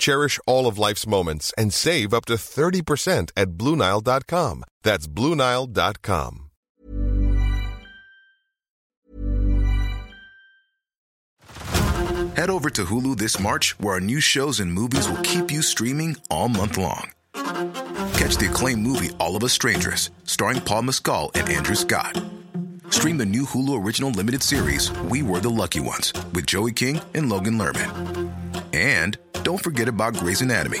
Cherish all of life's moments and save up to 30% at BlueNile.com. That's BlueNile.com. Head over to Hulu this March, where our new shows and movies will keep you streaming all month long. Catch the acclaimed movie All of Us Strangers, starring Paul Mescal and Andrew Scott. Stream the new Hulu original limited series We Were the Lucky Ones with Joey King and Logan Lerman. And don't forget about Grey's Anatomy.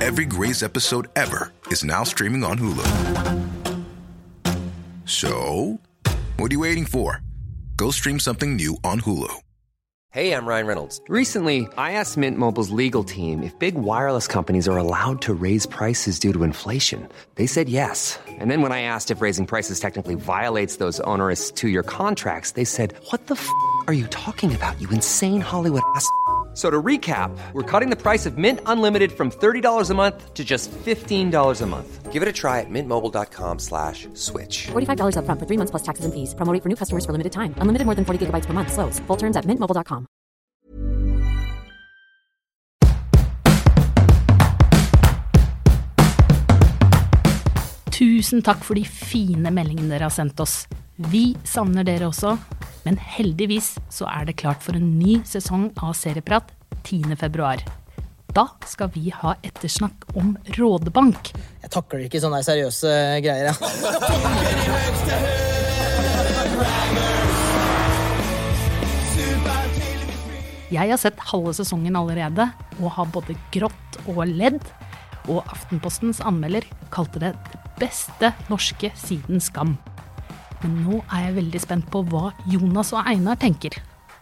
Every Grey's episode ever is now streaming on Hulu. So, what are you waiting for? Go stream something new on Hulu. Hey, I'm Ryan Reynolds. Recently, I asked Mint Mobile's legal team if big wireless companies are allowed to raise prices due to inflation. They said yes. And then when I asked if raising prices technically violates those onerous two year contracts, they said, What the f are you talking about, you insane Hollywood ass? F- So to recap, we're cutting the price of Mint Unlimited from $30 a month to just $15 a month. Give it a try at mintmobile.com slash switch. $45 upfront for three months plus taxes and fees. Promo for new customers for limited time. Unlimited more than 40 gigabytes per month. Slows. Full terms at mintmobile.com. Tusen takk for de fine meldingene dere har sendt oss. Vi savner dere også, men heldigvis så er det klart for en ny sesong av Serieprat 10. februar. Da skal vi ha ettersnakk om Rådebank. Jeg takler ikke sånne seriøse greier. Ja. Jeg har sett halve sesongen allerede, og har både grått og ledd. Og Aftenpostens anmelder kalte det det beste norske siden Skam. Men nå er jeg veldig spent på hva Jonas og Einar tenker.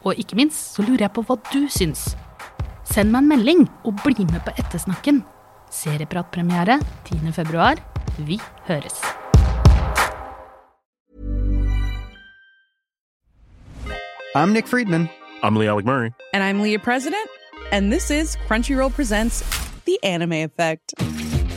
Og ikke minst så lurer jeg på hva du syns. Send meg en melding og bli med på Ettersnakken. Seriepratpremiere 10. februar. Vi høres. I'm Nick Friedman. I'm Lee Alec Murray. And I'm Leah President, and this is Crunchyroll Presents The Anime Effect.